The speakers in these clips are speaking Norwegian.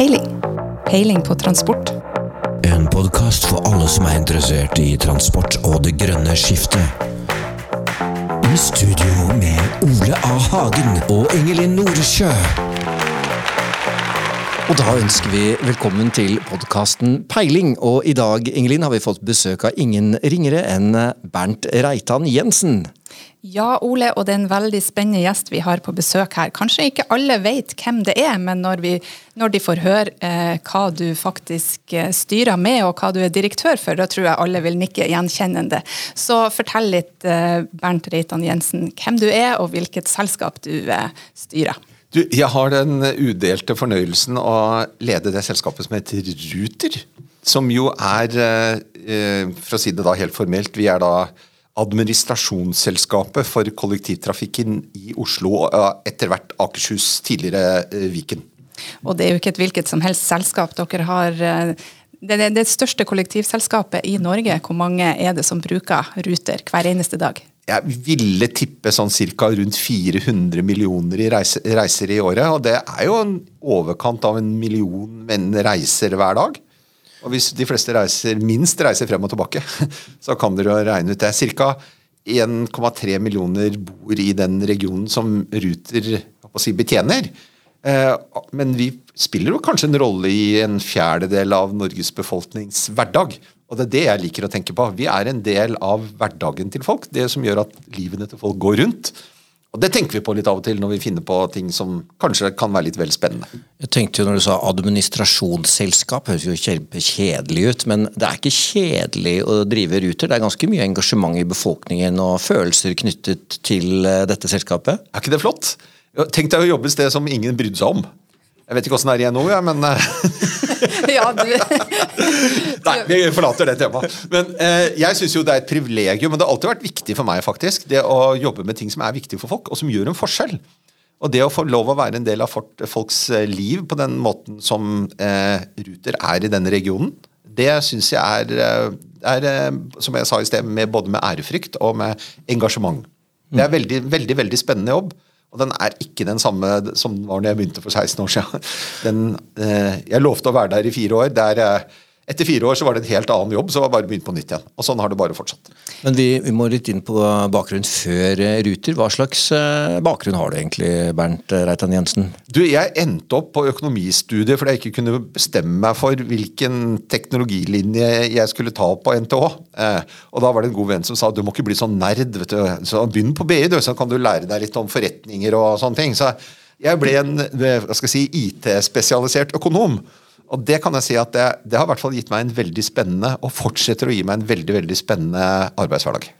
Peiling. Peiling på transport. En podkast for alle som er interessert i transport og det grønne skiftet. I studio med Ole A. Hagen og Ingelin Noresjø. Og da ønsker vi velkommen til podkasten Peiling. Og i dag Ingelin, har vi fått besøk av ingen ringere enn Bernt Reitan Jensen. Ja, Ole, og det er en veldig spennende gjest vi har på besøk her. Kanskje ikke alle vet hvem det er, men når, vi, når de får høre eh, hva du faktisk eh, styrer med, og hva du er direktør for, da tror jeg alle vil nikke gjenkjennende. Så fortell litt, eh, Bernt Reitan Jensen, hvem du er, og hvilket selskap du eh, styrer. Du, jeg har den udelte fornøyelsen å lede det selskapet som heter Ruter. Som jo er, eh, for å si det da helt formelt, vi er da administrasjonsselskapet for kollektivtrafikken i Oslo etter hvert Akershus, tidligere eh, Viken. Og det er jo ikke et hvilket som helst selskap. Dere har eh, det er det største kollektivselskapet i Norge. Hvor mange er det som bruker Ruter hver eneste dag? Jeg ville tippe sånn ca. rundt 400 millioner i reiser, reiser, i året. Og det er jo en overkant av en million menn reiser hver dag. Og hvis de fleste reiser, minst reiser frem og tilbake, så kan dere regne ut det. Ca. 1,3 millioner bor i den regionen som Ruter si, betjener. Eh, men vi spiller jo kanskje en rolle i en fjerdedel av Norges befolknings hverdag. Og det er det jeg liker å tenke på. Vi er en del av hverdagen til folk. Det som gjør at livene til folk går rundt. Og Det tenker vi på litt av og til når vi finner på ting som kanskje kan være litt vel spennende. Jeg tenkte jo Når du sa administrasjonsselskap, høres jo kjempekjedelig ut. Men det er ikke kjedelig å drive Ruter. Det er ganske mye engasjement i befolkningen og følelser knyttet til eh, dette selskapet. Er ikke det flott? Tenk deg å jobbe et sted som ingen brydde seg om. Jeg vet ikke åssen det er nå, ja, men eh, ja. Nei, vi forlater det temaet. Men eh, jeg syns jo det er et privilegium, og det har alltid vært viktig for meg, faktisk, det å jobbe med ting som er viktige for folk, og som gjør en forskjell. Og det å få lov å være en del av folks eh, liv på den måten som eh, Ruter er i denne regionen, det syns jeg er, eh, er, som jeg sa i sted, med, både med ærefrykt og med engasjement. Det er veldig, veldig, veldig spennende jobb. Og den er ikke den samme som den var når jeg begynte for 16 år siden. Den, eh, jeg lovte å være der i fire år. Der, eh, etter fire år så var det en helt annen jobb, så var det bare begynt på nytt igjen. Og sånn har det bare fortsatt. Men vi, vi må litt inn på bakgrunn før eh, Ruter. Hva slags eh, bakgrunn har du egentlig, Bernt Reitan Jensen? Du, Jeg endte opp på økonomistudiet fordi jeg ikke kunne bestemme meg for hvilken teknologilinje jeg skulle ta på NTH. Eh, og da var det en god venn som sa du må ikke bli sånn nerd. vet du. Så Begynn på BI, du, så kan du lære deg litt om forretninger og sånne ting. Så jeg ble en si, IT-spesialisert økonom. Og det kan jeg si at det, det, har i hvert fall gitt meg en veldig spennende, og fortsetter å gi meg en veldig veldig spennende arbeidshverdag.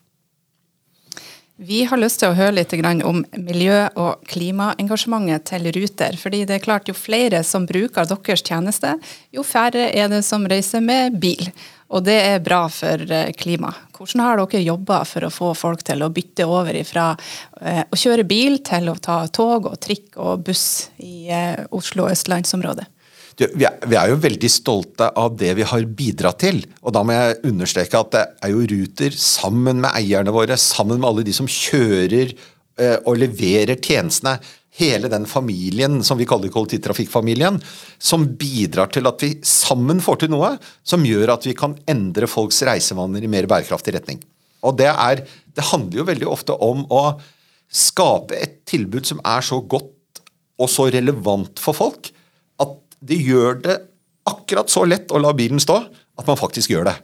Vi har lyst til å høre litt om miljø- og klimaengasjementet til Ruter. fordi det er klart Jo flere som bruker deres tjeneste, jo færre er det som reiser med bil. Og det er bra for eh, klima. Hvordan har dere jobba for å få folk til å bytte over fra eh, å kjøre bil til å ta tog og trikk og buss i eh, Oslo og østlandsområdet? Vi, er, jo veldig stolte av det vi har bidratt til. Og da må jeg understreke at det er jo Ruter, sammen med eierne våre, sammen med alle de som kjører eh, og leverer tjenestene, hele den familien som vi kaller kollektivtrafikkfamilien, som bidrar til at vi sammen får til noe som gjør at vi kan endre folks reisevaner i mer bærekraftig retning. Og det, er, det handler jo veldig ofte om å skape et tilbud som er så godt og så relevant for folk det gjør det akkurat så lett å la bilen stå at man faktisk gjør det.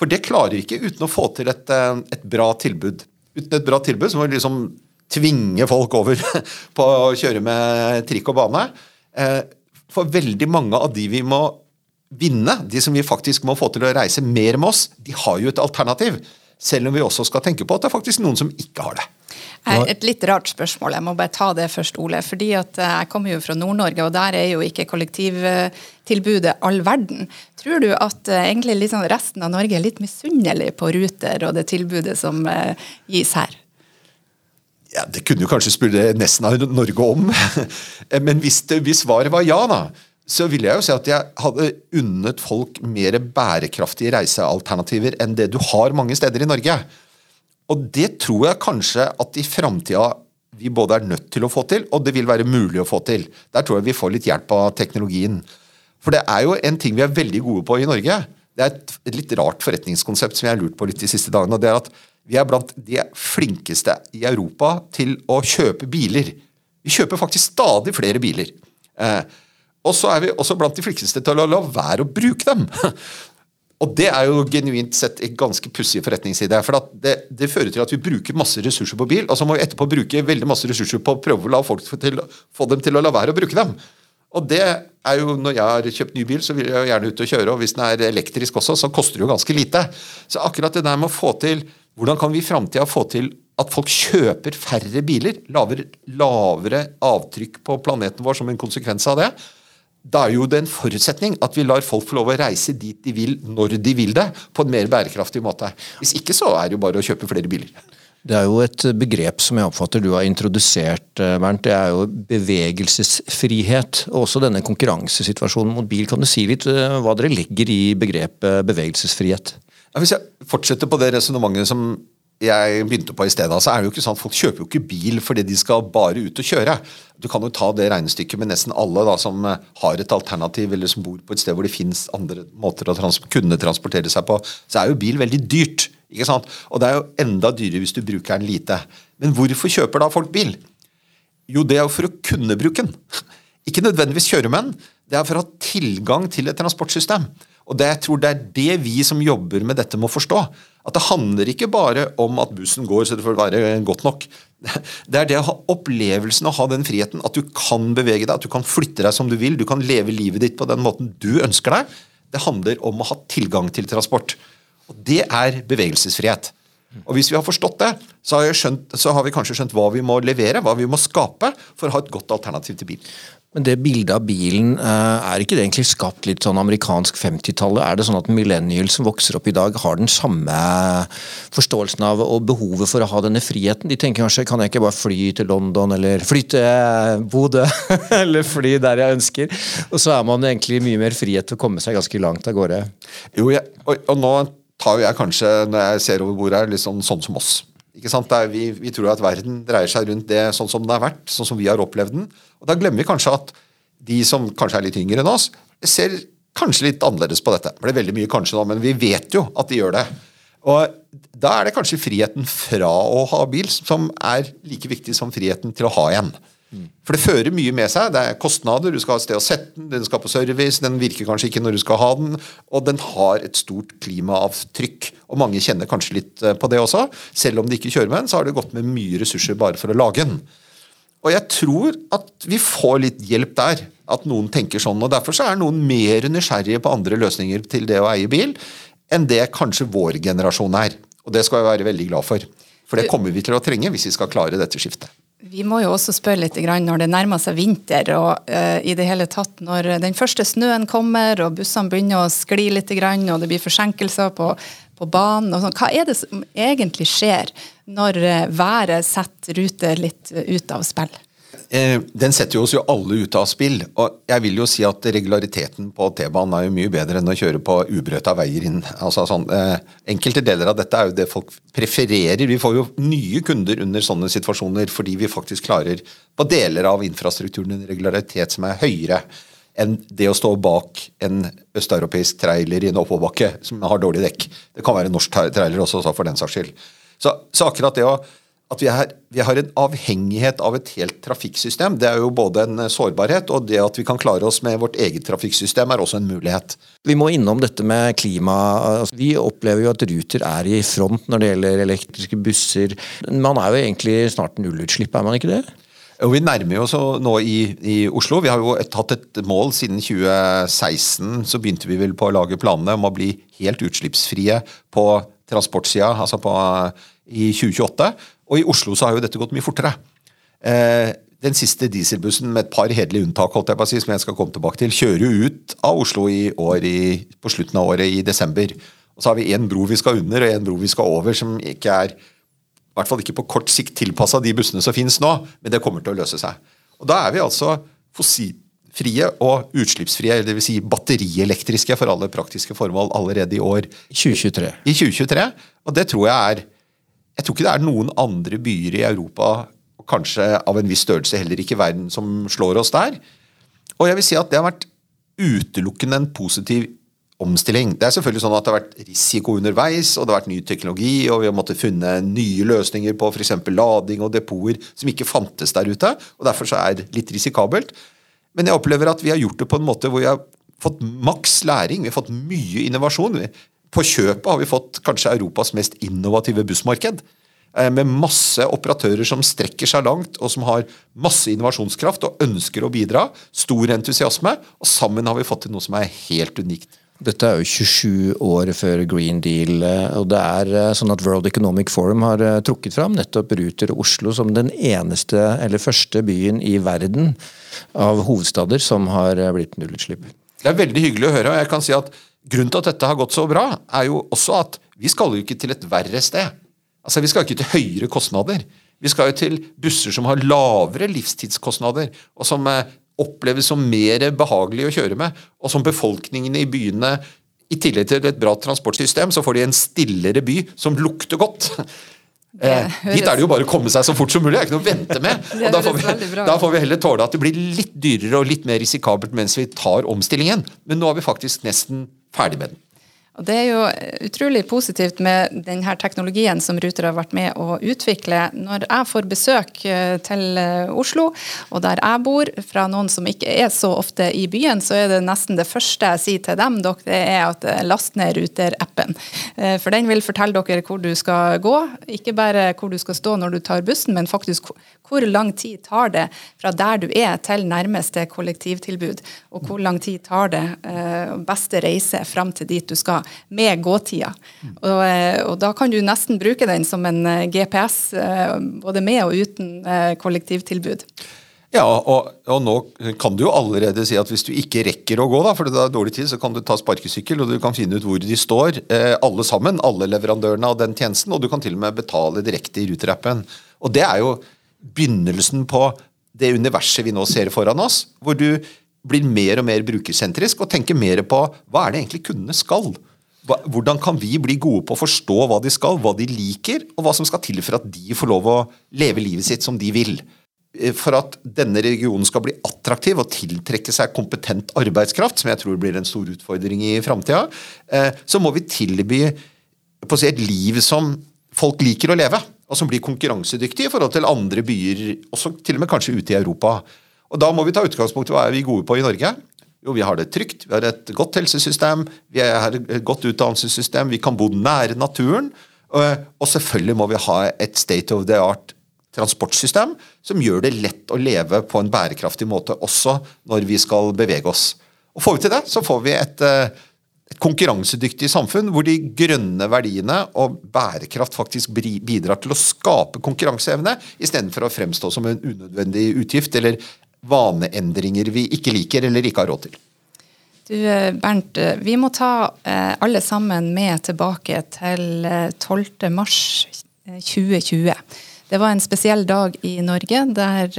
For det klarer ikke uten å få til et, eh, et bra tilbud. Uten et bra tilbud så må vi liksom tvinge folk over på å kjøre med trikk og bane. Eh, for veldig mange av de vi må vinne, de som vi faktisk må få til å reise mer med oss, de har jo et alternativ. Selv om vi også skal tenke på at det er faktisk noen som ikke har det. Et litt rart spørsmål, jeg må bare ta det først, Ole. fordi at eh, Jeg kommer jo fra Nord-Norge, og der er jo ikke kollektivtilbudet all verden. Tror du at eh, egentlig liksom resten av Norge er litt misunnelig på Ruter og det tilbudet som eh, gis her? Ja, Det kunne jo kanskje spørre nesten av Norge om. Men hvis, det, hvis svaret var ja, da, så ville jeg jo si at jeg hadde unnet folk mer bærekraftige reisealternativer enn det du har mange steder i Norge. Og det tror jeg kanskje at i framtida vi både er nødt til å få til, og det vil være mulig å få til. Der tror jeg vi får litt hjelp av teknologien. For det er jo en ting vi er veldig gode på i Norge. Det er et, litt rart forretningskonsept som jeg har lurt på litt de siste dagene. og det er at Vi er blant de flinkeste i Europa til å kjøpe biler. Vi kjøper faktisk stadig flere biler. Eh, og så er vi også blant de flinkeste til å la være å bruke dem. Og det er jo genuint sett en ganske pussig forretningside. For det, det, fører til at vi bruker masse ressurser på bil, og så må vi etterpå bruke veldig masse ressurser på å prøve å la folk til, få dem til å la være å bruke dem. Og det er jo, Når jeg har kjøpt ny bil, så vil jeg jo gjerne ut og kjøre, og hvis den er elektrisk også, så koster det jo ganske lite. Så akkurat det der med å få til Hvordan kan vi i framtida få til at folk kjøper færre biler? Lavere, lavere avtrykk på planeten vår som en konsekvens av det? Da er jo det en forutsetning at vi lar folk få lov å reise dit de vil, når de vil det, på en mer bærekraftig måte. Hvis ikke så er det jo bare å kjøpe flere biler. Det er jo et begrep som jeg oppfatter du har introdusert, eh, Bernt. Det er jo bevegelsesfrihet. Og også denne konkurransesituasjonen mot bil. Kan du si litt eh, hva dere legger i begrepet bevegelsesfrihet? Hvis jeg fortsetter på det resonnementet som jeg begynte på i stedet, så er det jo ikke sånn at folk kjøper jo ikke bil fordi de skal bare ut og kjøre. Du kan jo ta det regnestykket med nesten alle da, som eh, har et alternativ, eller som bor på et sted hvor det fins andre måter å trans kunne transportere seg på. Så er jo bil veldig dyrt. ikke sant? Og det er jo enda dyrere hvis du bruker den lite. Men hvorfor kjøper da folk bil? Jo, det er jo for å kunne bruke den. Ikke nødvendigvis kjøre med den. Det er for å ha tilgang til et transportsystem. Og det, jeg tror det er det vi som jobber med dette, må forstå. At det handler ikke bare om at bussen går så det får være godt nok. Det er det å ha opplevelsen å ha den friheten. At du kan bevege deg, at du kan flytte deg som du vil. Du kan leve livet ditt på den måten du ønsker deg. Det handler om å ha tilgang til transport. Og det er bevegelsesfrihet. Og Hvis vi har forstått det, så har, skjønt, så har, vi kanskje skjønt hva vi må levere, hva vi må skape for å ha et godt alternativ til bil. Men det bildet av bilen, eh, er ikke det egentlig skapt litt sånn amerikansk 50-tallet? Er det sånn at millennials som vokser opp i dag, har den samme forståelsen av og behovet for å ha denne friheten? De tenker kanskje kan jeg ikke bare fly til London, eller fly til Bodø, eller fly der jeg ønsker? Og så er man egentlig mye mer frihet til å komme seg ganske langt av gårde. Jo, jeg, og, og nå tar jo jeg kanskje, når jeg ser over bordet her, litt sånn, sånn som oss. Ikke sant? Er, vi, vi, tror at verden dreier seg rundt det sånn som den har vært, sånn som vi har opplevd den. Og Da glemmer vi kanskje at de som kanskje er litt yngre enn oss, ser kanskje litt annerledes på dette. Det ble veldig mye kanskje nå, men vi vet jo at de gjør det. Og Da er det kanskje friheten fra å ha bil som er like viktig som friheten til å ha en. For det fører mye med seg. Det er kostnader, du skal ha et sted å sette den, den skal på service, den virker kanskje ikke når du skal ha den, og den har et stort klimaavtrykk. Og mange kjenner kanskje litt eh, på det også. Selv om de ikke kjører med den, så har det gått med mye ressurser bare for å lage den. Og jeg tror at vi får litt hjelp der. At noen tenker sånn. og Derfor så er noen mer nysgjerrige på andre løsninger til det å eie bil enn det kanskje vår generasjon er. Og det skal vi være veldig glad for. For det kommer vi til å trenge hvis vi skal klare dette skiftet. Vi må jo også spørre litt når det nærmer seg vinter, og uh, i det hele tatt når den første snøen kommer og bussene begynner å skli litt, og det blir forsinkelser på, på banen. Sånn. Hva er det som egentlig skjer når uh, været setter ruter litt ut av spill? Eh, den setter jo oss jo alle ut av spill. Og jeg vil jo si at regulariteten på T-banen er jo mye bedre enn å kjøre på ubrøyta veier inn. Altså sånn, eh, enkelte deler av dette er jo det folk prefererer. Vi får jo nye kunder under sånne situasjoner fordi vi faktisk klarer på deler av infrastrukturen en regularitet som er høyere enn det å stå bak en østeuropeisk trailer i en oppoverbakke som har dårlig dekk. Det kan være en norsk trailer også, for den saks skyld. Så, så akkurat det å at vi, er, vi, har en avhengighet av et helt trafikksystem. Det er jo både en sårbarhet, og det at vi kan klare oss med vårt eget trafikksystem, er også en mulighet. Vi må innom dette med klima. Altså, vi opplever jo at Ruter er i front når det gjelder elektriske busser. Man er jo egentlig snart nullutslipp, er man ikke det? Og vi nærmer oss nå i, i, Oslo. Vi har jo tatt hatt et mål siden 2016. Så begynte vi vel på å lage planene om å bli helt utslippsfrie på transportsida, altså på, i 2028. Og i Oslo så har jo dette gått mye fortere. Eh, den siste dieselbussen, med et par hederlige unntak, holdt jeg på å si, som jeg skal komme tilbake til, kjører jo ut av Oslo i år i, på slutten av året, i desember. Og så har vi én bro vi skal under, og én bro vi skal over, som ikke er i hvert fall ikke på kort sikt tilpassa de bussene som finnes nå, men det kommer til å løse seg. Og Da er vi altså fossilfrie og utslippsfrie, dvs. Si batterielektriske for alle praktiske formål allerede i år. 2023. I 2023. Og det tror jeg er jeg tror ikke det er noen andre byer i Europa, kanskje av en viss størrelse heller ikke verden, som slår oss der. Og jeg vil si at det har vært utelukkende en positiv omstilling. Det er selvfølgelig sånn at det har vært risiko underveis, og det har vært ny teknologi, og vi har måttet funne nye løsninger på f.eks. lading og depoter som ikke fantes der ute. og Derfor så er det litt risikabelt. Men jeg opplever at vi har gjort det på en måte hvor vi har fått maks læring. Vi har fått mye innovasjon. På kjøpet har vi fått kanskje Europas mest innovative bussmarked. Eh, med masse operatører som strekker seg langt, og som har masse innovasjonskraft og ønsker å bidra. Stor entusiasme. Og sammen har vi fått til noe som er helt unikt. Dette er jo 27 år før Green Deal, eh, og det er eh, sånn at World Economic Forum har trukket fram nettopp Ruter Oslo som den eneste, eller første byen i verden av hovedstader som har blitt nullutslipp. Det er veldig hyggelig å høre. og jeg kan si at Grunnen til at dette har gått så bra, er jo også at vi skal jo ikke til et verre sted. Altså, Vi skal ikke til høyere kostnader. Vi skal jo til busser som har lavere livstidskostnader, og som eh, oppleves som mer behagelig å kjøre med, og som befolkningen i byene i tillegg til et bra transportsystem, så får de en stillere by som lukter godt. Eh, dit er det jo bare å komme seg så fort som mulig. Det er ikke noe å vente med. og da får, vi, da får vi heller tåle at det blir litt dyrere og litt mer risikabelt mens vi tar omstillingen. Men nå har vi faktisk nesten ferdig med den. Og Det er jo utrolig positivt med denne teknologien som Ruter har vært med å utvikle. Når jeg får besøk eh, til eh, Oslo, og der jeg bor, fra noen som ikke er så ofte i byen, så er det nesten det første jeg sier til dem, det er at eh, last ned Ruter-appen. For den vil fortelle dere hvor du skal gå, ikke bare hvor du skal stå når du tar bussen, men faktisk hvor lang tid tar det fra der du er til nærmeste kollektivtilbud, og hvor lang tid tar det beste reise fram til dit du skal med gåtida. Og, eh, og, da kan du nesten bruke den som en eh, GPS, eh, både med og uten kollektivtilbud. Ja, og, og, nå kan du jo allerede si at hvis du ikke rekker å gå, da, for det er dårlig tid, så kan du ta sparkesykkel og du kan finne ut hvor de står, alle sammen, alle leverandørene av den tjenesten, og du kan til og med betale direkte i Ruter-appen. Og det er jo begynnelsen på det universet vi nå ser foran oss, hvor du blir mer og mer brukersentrisk og tenker mer på hva er det egentlig kundene skal. Hvordan kan vi bli gode på å forstå hva de skal, hva de liker, og hva som skal til for at de får lov å leve livet sitt som de vil? Eh, for at denne regionen skal bli attraktiv og tiltrekke seg kompetent arbeidskraft, som jeg tror blir en stor utfordring i framtida, eh, så må vi tilby si, et liv som folk liker å leve, og som blir konkurransedyktig i forhold til andre byer, også til og med kanskje ute i Europa. Og Da må vi ta utgangspunkt i hva er vi gode på i Norge. Jo, vi har det trygt, vi har et godt helsesystem, vi har et godt utdannelsessystem, vi kan bo nær naturen. Og selvfølgelig må vi ha et state of the art transportsystem som gjør det lett å leve på en bærekraftig måte også når vi skal bevege oss. Og Får vi til det, så får vi et, et konkurransedyktig samfunn hvor de grønne verdiene og bærekraft faktisk bidrar til å skape konkurranseevne, istedenfor å fremstå som en unødvendig utgift eller vaneendringer vi ikke liker eller ikke har råd til. Du eh, Bernt, eh, vi må ta eh, alle sammen med tilbake til 12. mars 2020. Det var en spesiell dag i Norge der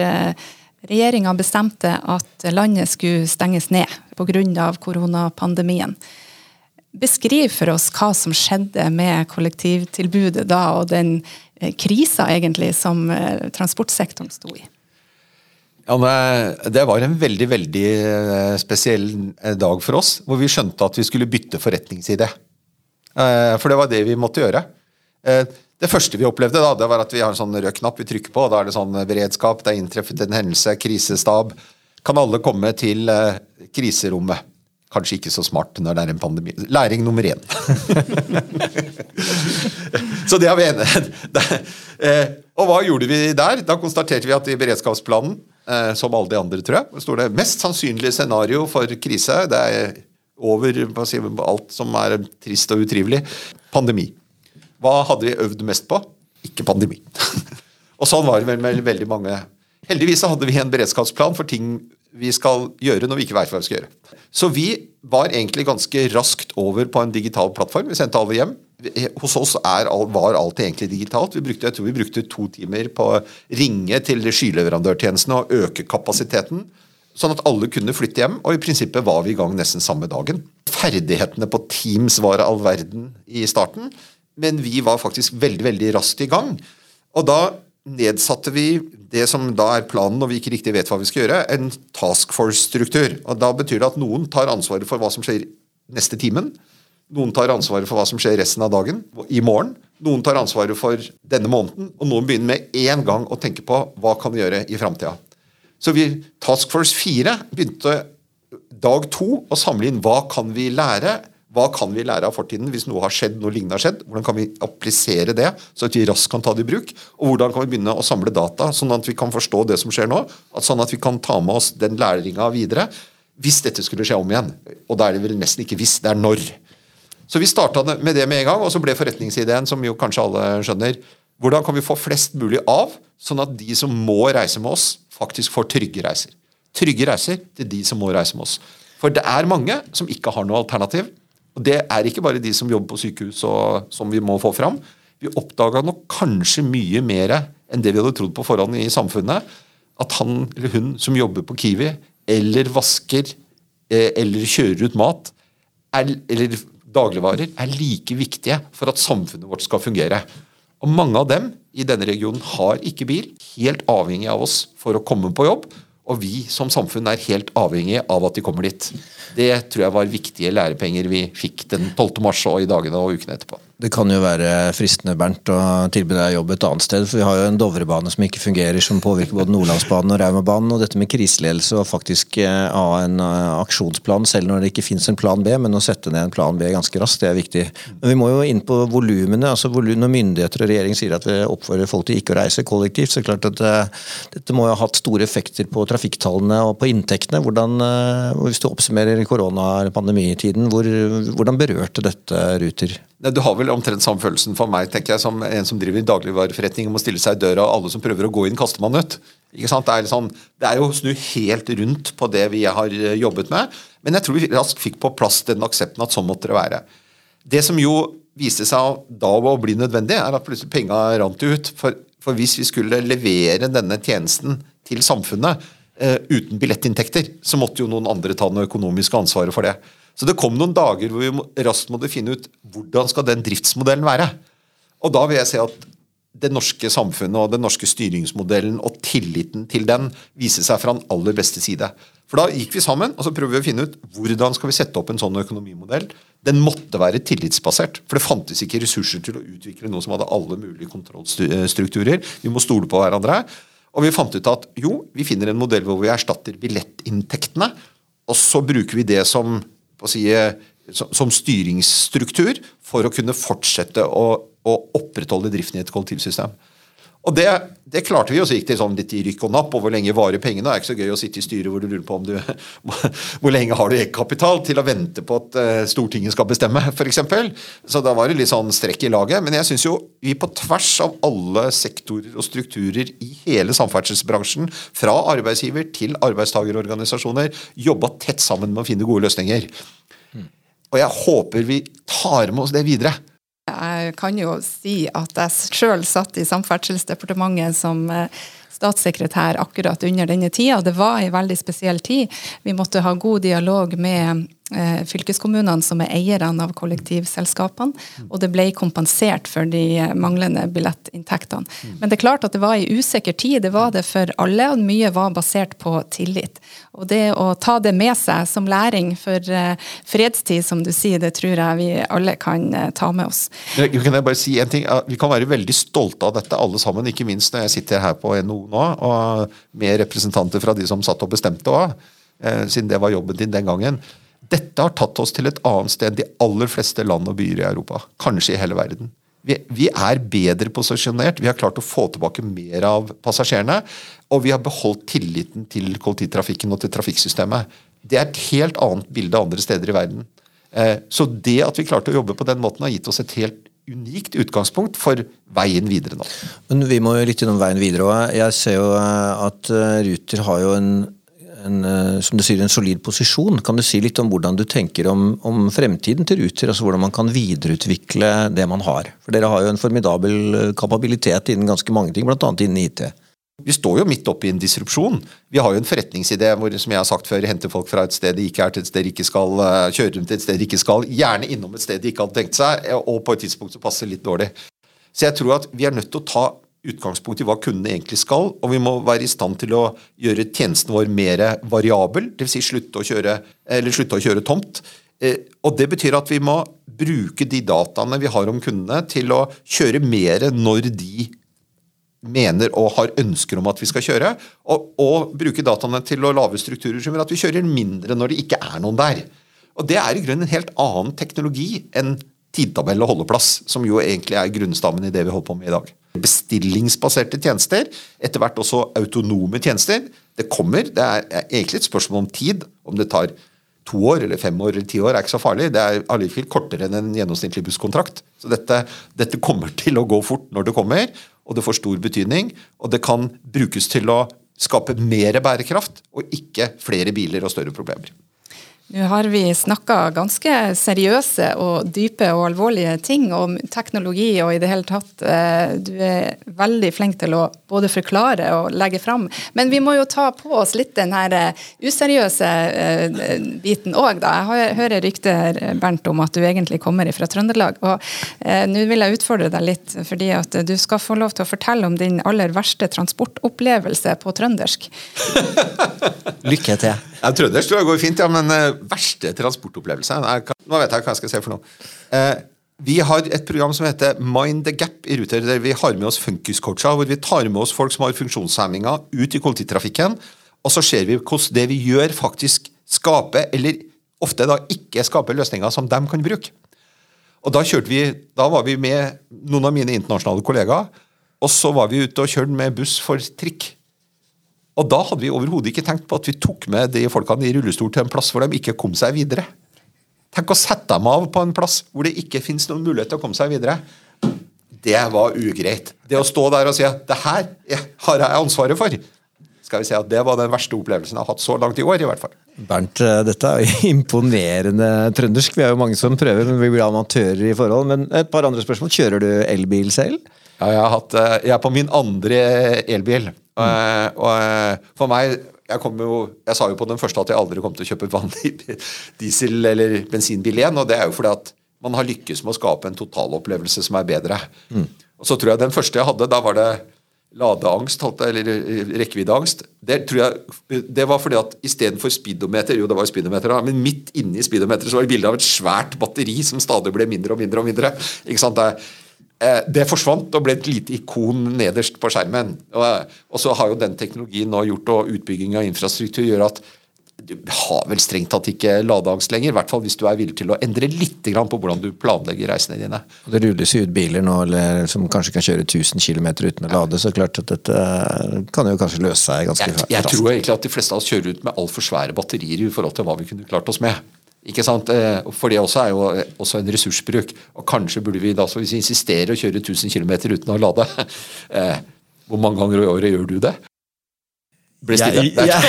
regjeringa bestemte at landet skulle stenges ned pga. koronapandemien. Beskriv for oss hva som skjedde med kollektivtilbudet da, og den krisa egentlig som transportsektoren sto i. Ja, Det var en veldig veldig eh, spesiell eh, dag for oss, hvor vi skjønte at vi skulle bytte forretningside. Eh, for det var det vi måtte gjøre. Det første vi opplevde, da, det var at vi har en sånn rød knapp vi trykker på. Da er det sånn beredskap, det er inntreffet en hendelse, krisestab. Kan alle komme til kriserommet? Kanskje ikke så smart når det er en pandemi. Læring nummer én. så det har vi enighet. Og hva gjorde vi der? Da konstaterte vi at i beredskapsplanen som alle de andre, tror jeg. Det står det mest sannsynlige scenario for krise. Det er over si, alt som er trist og utrivelig. Pandemi. Hva hadde vi øvd mest på? Ikke pandemi. og sånn var det vel med veldig mange. Heldigvis hadde vi en beredskapsplan for ting vi skal gjøre når vi ikke vet hva vi skal gjøre. Så vi var egentlig ganske raskt over på en digital plattform. Vi sendte alle hjem. Hos oss er, var alt egentlig digitalt. Vi brukte, jeg tror vi brukte to timer på å ringe til skyleverandørtjenestene og øke kapasiteten. Sånn at alle kunne flytte hjem, og i prinsippet var vi i gang nesten samme dagen. Ferdighetene på Teams var all verden i starten, men vi var faktisk veldig veldig raskt i gang. Og da nedsatte vi det som da er planen når vi ikke riktig vet hva vi skal gjøre, en task force-struktur. Og Da betyr det at noen tar ansvaret for hva som skjer neste timen. Noen tar ansvaret for hva som skjer resten av dagen, i morgen. Noen tar ansvaret for denne måneden, og noen begynner med en gang å tenke på hva kan gjøre i framtida. Så vi, Task Force 4 begynte dag to å samle inn hva kan vi lære hva kan vi lære av fortiden hvis noe har skjedd, noe lignende har skjedd? Hvordan kan vi applisere det, så at vi raskt kan ta det i bruk? Og hvordan kan vi begynne å samle data, sånn at vi kan forstå det som skjer nå? Sånn at vi kan ta med oss den læringa videre hvis dette skulle skje om igjen. Og da er det vel nesten ikke hvis, det er når. Så vi starta med det med en gang, og så ble forretningsideen, som jo kanskje alle skjønner, hvordan kan vi få flest mulig av, sånn at de som må reise med oss, faktisk får trygge reiser. Trygge reiser til de som må reise med oss. For det er mange som ikke har noe alternativ. Og Det er ikke bare de som jobber på sykehus og, som vi må få fram. Vi oppdaga nok kanskje mye mer enn det vi hadde trodd på forhånd i samfunnet. At han eller hun som jobber på Kiwi, eller vasker, eh, eller kjører ut mat, er, eller dagligvarer, er like viktige for at samfunnet vårt skal fungere. Og Mange av dem i denne regionen har ikke bil, helt avhengig av oss for å komme på jobb. Og vi som samfunn er helt avhengig av at de kommer dit. Det tror jeg var viktige lærepenger vi fikk den 12. mars og i dagene og ukene etterpå. Det kan jo være fristende Bernt, å tilby deg jobb et annet sted. for Vi har jo en Dovrebane som ikke fungerer, som påvirker både Nordlandsbanen og Raumabanen. Og dette med kriseledelse og faktisk eh, ha en eh, aksjonsplan, selv når det ikke finnes en plan B, men å sette ned en plan B ganske raskt, det er viktig. Men vi må jo inn på volumene. altså Når myndigheter og regjering sier at vi oppfordrer folk til ikke å reise kollektivt, så er det klart at uh, dette må jo ha hatt store effekter på trafikktallene og på inntektene. Hvordan, hvis du oppsummerer korona-pandemitiden, hvor, hvordan berørte dette Ruter? Du har vel omtrent samme følelsen for meg, tenker jeg, som en som driver dagligvareforretning og må stille seg i døra, og alle som prøver å gå inn, kaster man ut. Ikke sant? Det, er sånn, det er jo å snu helt rundt på det vi har eh, jobbet med. Men jeg tror vi raskt fikk på plass den aksepten at sånn måtte det være. Det som jo viste seg da å bli nødvendig, er at plutselig penga rant ut. For, for, hvis vi skulle levere denne tjenesten til samfunnet uh, uten billettinntekter, så måtte jo noen andre ta det økonomiske ansvaret for det. Så det kom noen dager hvor vi raskt måtte finne ut hvordan skal den driftsmodellen være. Og da vil jeg si at det norske samfunnet og den norske styringsmodellen og tilliten til den viser seg fra den aller beste side. For da gikk vi sammen og så prøvde vi å finne ut hvordan skal vi sette opp en sånn økonomimodell. Den måtte være tillitsbasert, for det fantes ikke ressurser til å utvikle noe som hadde alle mulige kontrollstrukturer. Vi må stole på hverandre. Og vi fant ut at jo, vi finner en modell hvor vi erstatter billettinntektene, og så bruker vi det som si, som styringsstruktur for å kunne fortsette å, å opprettholde driften i et kollektivsystem. Og det, det, klarte vi, og så gikk det sånn litt i rykk og napp. Og hvor lenge varer pengene? Det er ikke så gøy å sitte i styret hvor du lurer på om du Hvor lenge har du egenkapital til å vente på at uh, Stortinget skal bestemme, f.eks. Så da var det litt sånn strekk i laget. Men jeg syns jo vi på tvers av alle sektorer og strukturer i hele samferdselsbransjen, fra arbeidsgiver til arbeidstagerorganisasjoner, jobba tett sammen med å finne gode løsninger. Og jeg håper vi tar med oss det videre. Jeg kan jo si at jeg sjøl satt i Samferdselsdepartementet som eh, statssekretær akkurat under denne tida. Det var en veldig spesiell tid. Vi måtte ha god dialog med fylkeskommunene som er eierne av kollektivselskapene, og det ble kompensert for de manglende billettinntektene. Men det er klart at det var en usikker tid, det var det for alle, og mye var basert på tillit. Og det å ta det med seg som læring for eh, fredstid, som du sier, det tror jeg vi alle kan eh, ta med oss. Kan jeg bare si en ting? Vi kan være veldig stolte av dette alle sammen, ikke minst når jeg sitter her på NHO nå, og med representanter fra de som satt og bestemte òg, eh, siden det var jobben din den gangen. Dette har tatt oss til et annet sted de aller fleste land og byer i Europa. Kanskje i hele verden. Vi, vi, er bedre posisjonert. Vi har klart å få tilbake mer av passasjerene. Og vi har beholdt tilliten til kollektivtrafikken og til trafikksystemet. Det er et helt annet bilde andre steder i verden. Eh, så det at vi klarte å jobbe på den måten, har gitt oss et helt unikt utgangspunkt for veien videre nå. Men Vi må jo litt innom veien videre òg. Jeg ser jo eh, at eh, Ruter har jo en, en, som du sier, en solid posisjon. Kan du si litt om hvordan du tenker om, om, fremtiden til Ruter? altså Hvordan man kan videreutvikle det man har? For Dere har jo en formidabel kapabilitet innen ganske mange ting, bl.a. innen IT. Vi står jo midt oppe i en disrupsjon. Vi har jo en forretningsidé hvor som jeg har sagt før, henter folk fra et sted de ikke er, til et sted de ikke skal, kjører kjøre dem til et sted de ikke skal. Gjerne innom et sted de ikke hadde tenkt seg, og på et tidspunkt som passer litt dårlig. Så jeg tror at vi er nødt til å ta utgangspunkt i hva kundene egentlig skal, og vi må være i stand til å gjøre tjenesten vår mer variabel, dvs. Si slutte, å kjøre, slutte å kjøre tomt. Eh, og Det betyr at vi må bruke de dataene vi har om kundene, til å kjøre mer når de mener og har ønsker om at vi skal kjøre, og, og bruke dataene til å lage strukturer som gjør at vi kjører mindre når det ikke er noen der. Og Det er i grunnen en helt annen teknologi enn tidtabell og holdeplass, som jo egentlig er grunnstammen i det vi holder på med i dag. Bestillingsbaserte tjenester, etter hvert også autonome tjenester. Det kommer. Det er egentlig et spørsmål om tid. Om det tar to år eller fem år eller ti år, er ikke så farlig. Det er allikevel kortere enn en gjennomsnittlig busskontrakt. Så dette, dette kommer til å gå fort når det kommer, og det får stor betydning. Og det kan brukes til å skape mer bærekraft, og ikke flere biler og større problemer. Nå har vi snakka ganske seriøse og dype og alvorlige ting om teknologi og i det hele tatt. Eh, du er veldig flink til å både forklare og legge fram. Men vi må jo ta på oss litt den her eh, useriøse eh, biten òg, da. Jeg hører rykter, Bernt, om at du egentlig kommer fra Trøndelag. Og nå vil jeg utfordre deg litt, fordi at du skal få lov til å fortelle om din aller verste transportopplevelse på trøndersk. Lykke til. Ja, Trøndersk tror jeg går fint, ja, men uh, verste transportopplevelse Nå vet jeg hva jeg skal se for noe. Uh, vi har et program som heter Mind the Gap i Ruter, der vi har med oss funkiscoacher, hvor vi tar med oss folk som har funksjonshemminger, ut i kollektivtrafikken. Og så ser vi hvordan det vi gjør, faktisk skaper, eller ofte da ikke skaper løsninger som de kan bruke. Og Da vi, da var vi med noen av mine internasjonale kollegaer, og så var vi ute og kjørte med buss for trikk. Og da hadde vi overhodet ikke tenkt på at vi tok med de folkene i rullestol til en plass hvor de ikke kom seg videre. Tenk å sette dem av på en plass hvor det ikke fins noen mulighet til å komme seg videre. Det var ugreit. Det å stå der og si at det her har jeg ansvaret for, skal vi si at det var den verste opplevelsen jeg har hatt så langt i år. i hvert fall. Bernt, eh, dette er jo imponerende trøndersk. Vi er jo mange som prøver, men vi blir amatører i forhold. Men et par andre spørsmål. Kjører du elbil selv? Ja, jeg, har hatt, eh, jeg er på min andre elbil. Mm. Og, og eh, for meg jeg, jo, jeg, sa jo på den første at jeg aldri kom til å kjøpe vanlig diesel- eller bensinbil igjen. Og det er jo fordi at man har lykkes med å skape en totalopplevelse som er bedre. Mm. Og så tror jeg Den første jeg hadde, da var det ladeangst, eller rekkeviddeangst. Det, tror jeg, det var fordi at istedenfor speedometer Jo, det var speedometer, men midt inni speedometeret så var det bilde av et svært batteri som stadig ble mindre og mindre. og mindre. Ikke sant? Det, Eh, det forsvant og ble et lite ikon nederst på skjermen. Og så har jo den teknologien nå gjort, og utbygging av infrastruktur gjør at du har vel strengt tatt ikke ladeangst lenger. I hvert fall hvis du er villig til å endre litt på hvordan du planlegger reisene dine. Det rulles jo ut biler nå eller, som kanskje kan kjøre 1000 km uten å lade. Så klart at dette kan jo kanskje løse seg ganske raskt. Jeg, jeg tror egentlig at de fleste av oss kjører ut med altfor svære batterier i forhold til hva vi kunne klart oss med. Ikke sant? Eh, for det også er jo eh, også en ressursbruk. Og kanskje burde vi da, så hvis vi insisterer å kjøre 1000 km uten å lade eh, Hvor mange ganger i året gjør du det? Ble stille. Jeg, jeg,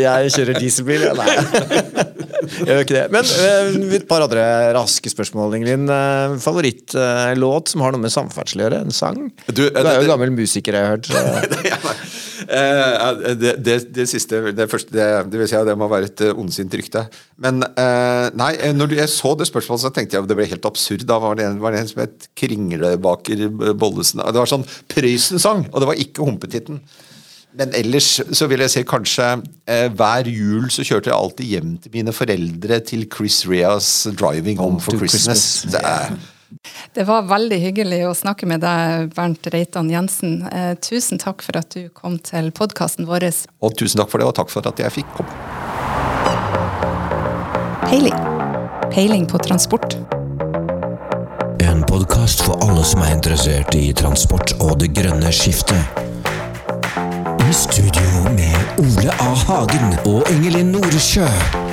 jeg kjører dieselbil, ja. Nei. Jeg gjør ikke det. Men uh, et par andre raske spørsmål, Ingelin. Uh, Favorittlåt uh, som har noe med samferdsel å gjøre? En sang? Du, du er jo det, gammel musiker, jeg har hørt. det, det, det, siste Det første, det, det vil si det må være et ondsint rykte. Men nei, når jeg så det spørsmålet, så tenkte jeg at det ble helt absurd. Da var det en, var det en som het Kringlebaker Bollesen. Det var sånn Prøysen-sang, og det var ikke Humpetitten. Men ellers så vil jeg si kanskje eh, hver jul så kjørte jeg alltid hjem til mine foreldre til Chris Reas 'Driving Home for Christmas'. Det, det, var veldig hyggelig å snakke med deg, Bernt Reitan Jensen. Eh, tusen takk for at du kom til podkasten vår. Og tusen takk for det, og takk for at jeg fikk komme. Peiling. Peiling på transport. En podkast for alle som er interessert i transport og det grønne skiftet. Studio med Ole A. Hagen og Ingelin Noresjø.